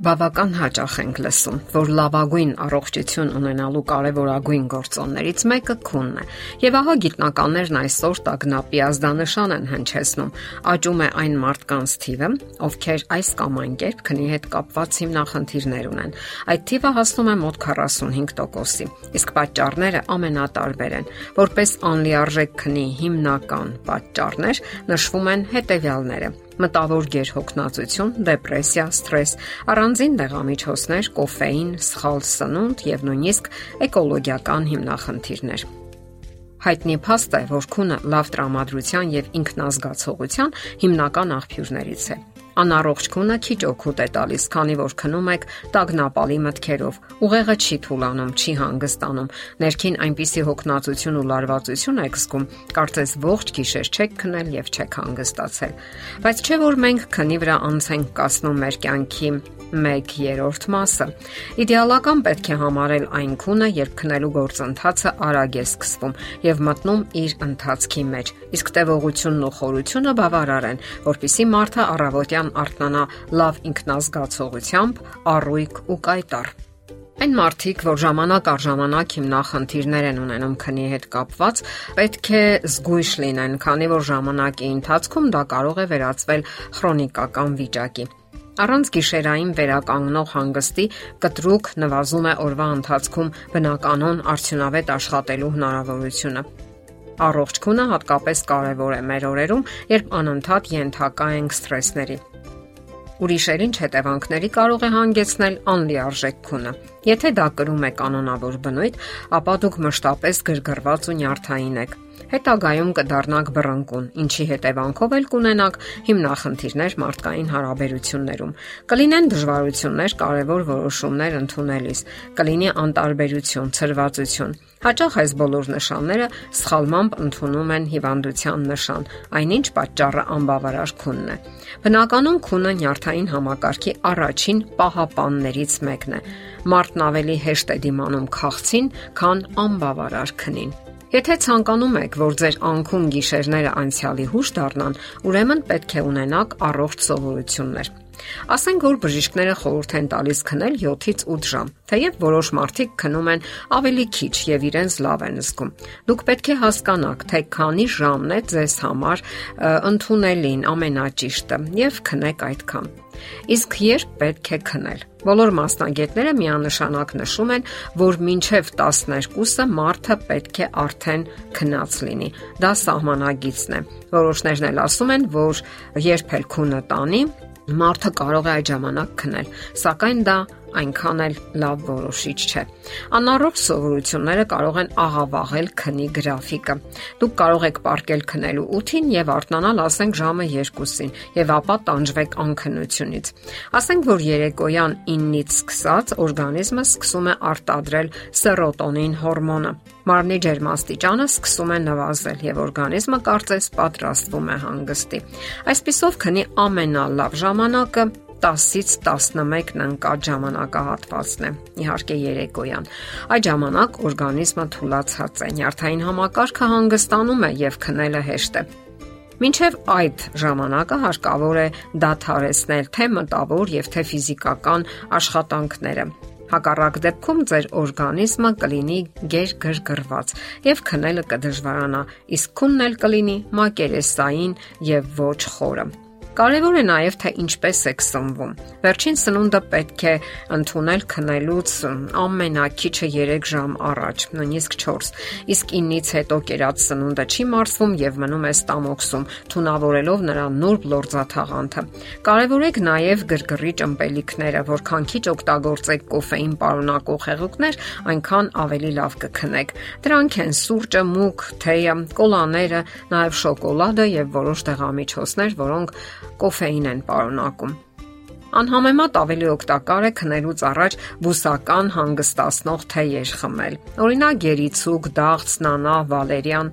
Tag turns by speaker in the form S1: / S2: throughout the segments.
S1: Բավական հաճախ ենք լսում, որ լավագույն առողջություն ունենալու կարևորագույն գործոններից մեկը քունն է։ Եվ ահա գիտնականներն այսօր տագնապի ազդանշան են հնչեցնում։ Աճում է այն մարդկանց թիվը, ովքեր այս կամ այն կերպ քնի հետ կապված հիմնախնդիրներ ունեն։ Այդ թիվը հասնում է մոտ 45%-ի։ Իսկ պատճառները ամենատարբեր են։ Որպես անլիարժեք քնի հիմնական պատճառներ նշվում են հետևյալները մտավոր գերհոգնածություն, դեպրեսիա, սթրես, առանձին դեղամիջոցներ, կոֆեին, սխալ սնունդ եւ նույնիսկ էկոլոգիական հիմնախնդիրներ։ Հայտնի փաստ է, որ քունը լավ տրամադրության եւ ինքնազգացողության հիմնական աղբյուրներից է։ Անառողջ քունը քիչ օգուտ է տալիս, քանի որ քնում եք տագնապալի մտքերով։ Ուղեղը չի թուլանում, չի հանգստանում։ Ներքին այնպիսի հոգնածություն ու լարվածություն եք զգում, կարծես ողջ գիշեր չեք քնել եւ չեք հանգստացել։ Բայց չէ որ մենք քնի վրա անց ենք կասնում մեր կյանքի 1/3 մասը։ Իդեալական պետք է համարել այն քունը, երբ քնելու գործընթացը արագ է սկսվում եւ մտնում իր ընթացքի մեջ։ Իսկ տևողությունն ու խորությունը բավարար են, որpիսի մարդը առավոտյան արթնանա լավ ինքնազգացողությամբ, առույգ ու կայտար։ Այն մարդիկ, որ ժամանակ առ ժամանակ հիմնախնդիրներ են ունենում քնի հետ կապված, պետք է զգույշ լինեն, քանի որ ժամանակի ընթացքում դա կարող է վերածվել քրոնիկական վիճակի։ Առանց գիշերային վերականգնող հանգստի կտրուկ նվազում է օրվա ընթացքում բնականon արդյունավետ աշխատելու հնարավորությունը։ Առողջ քունը հատկապես կարևոր է մեր օրերում, երբ անընդհատ ենթակա ենք սթրեսների։ Ուրիշերին հետևանքների կարող է հանգեցնել անլիարժեք քունը։ Եթե դա կրում է կանոնավոր բնույթ, ապա դուք մշտապես գրգռված ու նյարդային եք հետագայում կդառնաք բռնկուն, ինչի հետևանքով էլ կունենաք հիմնախնդիրներ մարդկային հարաբերություններում։ Կլինեն դժվարություններ կարևոր որոշումներ ընդունելիս, կլինի անտարբերություն, ցրվածություն։ Հաճախ այս բոլոր նշանները սխալմամբ ընդունում են հիվանդության նշան, այնինչ պատճառը անբավարար քունն է։ Բնականon քունը նյարդային համակարգի առաջին պահապաններից մեկն է։ Մարդն ավելի հեշտ է դիմանում քաղցին, քան անբավարար քնին։ Եթե ցանկանում եք, որ ձեր անքուն գիշերները անցյալի հուշ դառնան, ուրեմն պետք է ունենաք առողջ սովորություններ։ Ասենք որ բժիշկները խորհուրդ են տալիս քնել 7-ից 8 ժամ, թեև որոշ մարդիկ քնում են ավելի քիչ եւ իրենց լավ են զգում։ Դուք պետք է հասկանաք, թե քանի ժամն է ձեզ համար ընդունելին ամենաճիշտը եւ քնեք այդքան։ Իսկ երբ պետք է քնել։ Բոլոր մասնագետները միանշանակ նշում են, որ մինչև 12-ը մարդը պետք է արդեն քնած լինի։ Դա սահմանագիծն է։ Որոշներն էլ ասում են, որ երբ էլ քունը տանի, Մարդը կարող է այդ ժամանակ քնել, սակայն դա այնքան էլ լավ որոշիչ չէ։ Անառողջ սովորությունները կարող են աղավաղել քնի գրաֆիկը։ Դուք կարող եք ապարկել քնելու 8-ին եւ արթնանալ, ասենք ժամը 2-ին, եւ ապա տանջվեք անքնությունից։ Ասենք որ երեկոյան 9-ից սկսած օրգանիզմը սկսում է արտադրել սերոտոնին հորմոնը։ Մարմնի ջերմաստիճանը սկսում է նվազել եւ օրգանիզմը կարծես պատրաստվում է հանգստի։ Այսպիսով քնի ամենալավ ժամանակը 10-ից 11-ն ընկած ժամանակահատվածն է։ Իհարկե երեկոյան։ Այդ ժամանակ օրգանիզմը թուլացած է, նյարդային համակարգը հանգստանում է եւ քնելը հեշտ է։ Մինչև այդ ժամանակը հարկավոր է դադարեցնել թե մտավոր եւ թե ֆիզիկական աշխատանքները։ Հակառակ դեպքում ձեր օրգանիզմը կլինի գերգրգռված եւ քնելը կդժվարանա, իսկ քունն էլ կլինի մակերեսային եւ ոչ խորը։ Կարևոր է նաև թե ինչպես եք սնվում։ Վերջին սնունդը պետք է ընդունել քնելուց ամենակիչը 3 ժամ առաջ, նույնիսկ 4։ Իսկ 9-ից հետո կերած սնունդը չի մարսվում եւ մնում է ստամոքսում, թունավորելով նրա նուրբ լորձաթաղանթը։ Կարևորեք նաև գրգռիչ ըմպելիքները, որքան քիչ օգտագործեք կոֆեին պարունակող հեղուկներ, այնքան ավելի լավ կքնեք։ Դրանք են սուրճը, մուկ, թեյը, կոլաները, նաև շոկոլադը եւ որոշ դեղամիջոցներ, որոնք կոֆեին են պարունակում։ Անհամեմատ ավելի օգտակար է քնելուց առաջ բուսական հանգստացնող թեյեր խմել։ Օրինակ գերիցուկ, դաղց, նանա, վալերիան։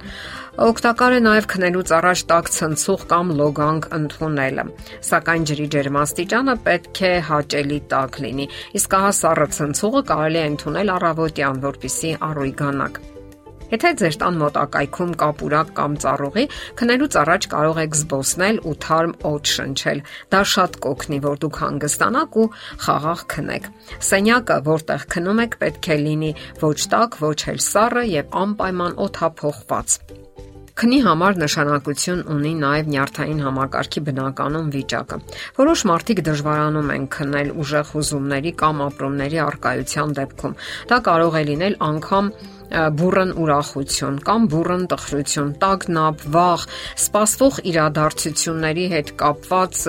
S1: Օգտակար է նաև քնելուց առաջ տաք ցնցող կամ լոգանք ընդունելը։ Սակայն ջրի ջերմաստիճանը պետք է հաճելի տաք լինի։ Իսկ ահա սառը ցնցողը կարելի է ընդունել առավոտյան, որpիսի առույգանակ։ Եթե ձեր տան մոտակայքում կա պուրակ կամ ծառուղի, քնելուց առաջ կարող եք զբոսնել ու թարմ օդ շնչել։ Դա շատ կօգնի, որ դուք հանգստանաք ու խաղաղ քնեք։ Սենյակը, որտեղ քնում եք, պետք է լինի ոչ տաք, ոչ էլ սառը եւ անպայման օդափոխված։ Քնի համար նշանակություն ունի նաև նյարդային համակարգի բնականոն վիճակը։ Որոշ մարդիկ դժվարանում են քնել ուժեղ հուզումների կամ ապրումների արկայության դեպքում։ Դա կարող է լինել անգամ բուրըն ուրախություն կամ բուրըն տխրություն, տագնապ, վախ, սпасվող իրադարձությունների հետ կապված,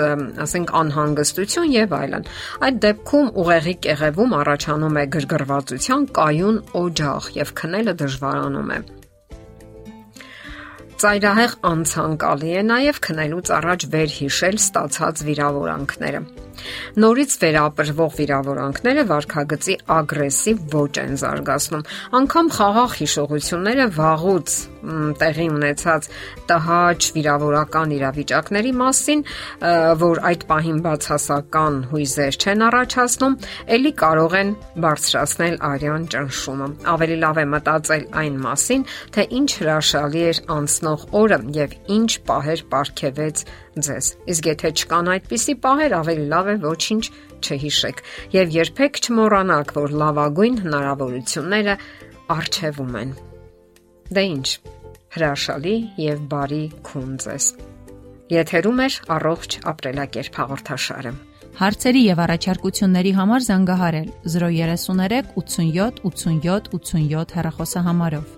S1: ասենք անհանգստություն եւ այլն։ Այդ դեպքում ուղեղի կեղևում առաջանում է գրգռվածության կայուն օջախ եւ քնելը դժվարանում է ծայրահեղ անցանկալի է նաև քնելուց առաջ վերհիշել ստացած վիրավորանքները։ Նորից վերապրվող վիրավորանքները վարքագծի ագրեսիվ ոճ են զարգացնում։ Անկամ խաղաղ հիշողությունները վաղուց տեղի ունեցած տհաճ վիրավորական իրավիճակների մասին, որ այդ պահին բացասական հույզեր չեն առաջացնում, ելի կարող են բարձրացնել արյան ճնշումը։ Ավելի լավ է մտածել այն մասին, թե ինչ հրաշալի էր անցնող օրը եւ ինչ պահեր ապարգևեց ձեզ։ Իսկ եթե չկան այդպիսի պահեր, ավելի լավ է ոչինչ չհիշեք եւ երբեք չմոռանաք, որ լավագույն հնարավորությունները արժևում են։ Դե ի՞նչ։ Հրաշալի եւ բարի քուն ձեզ։ Եթերում է առողջ ապրելակերպ հաղորդաշարը։
S2: Հարցերի եւ առաջարկությունների համար զանգահարել 033 87 87 87 հեռախոսահամարով։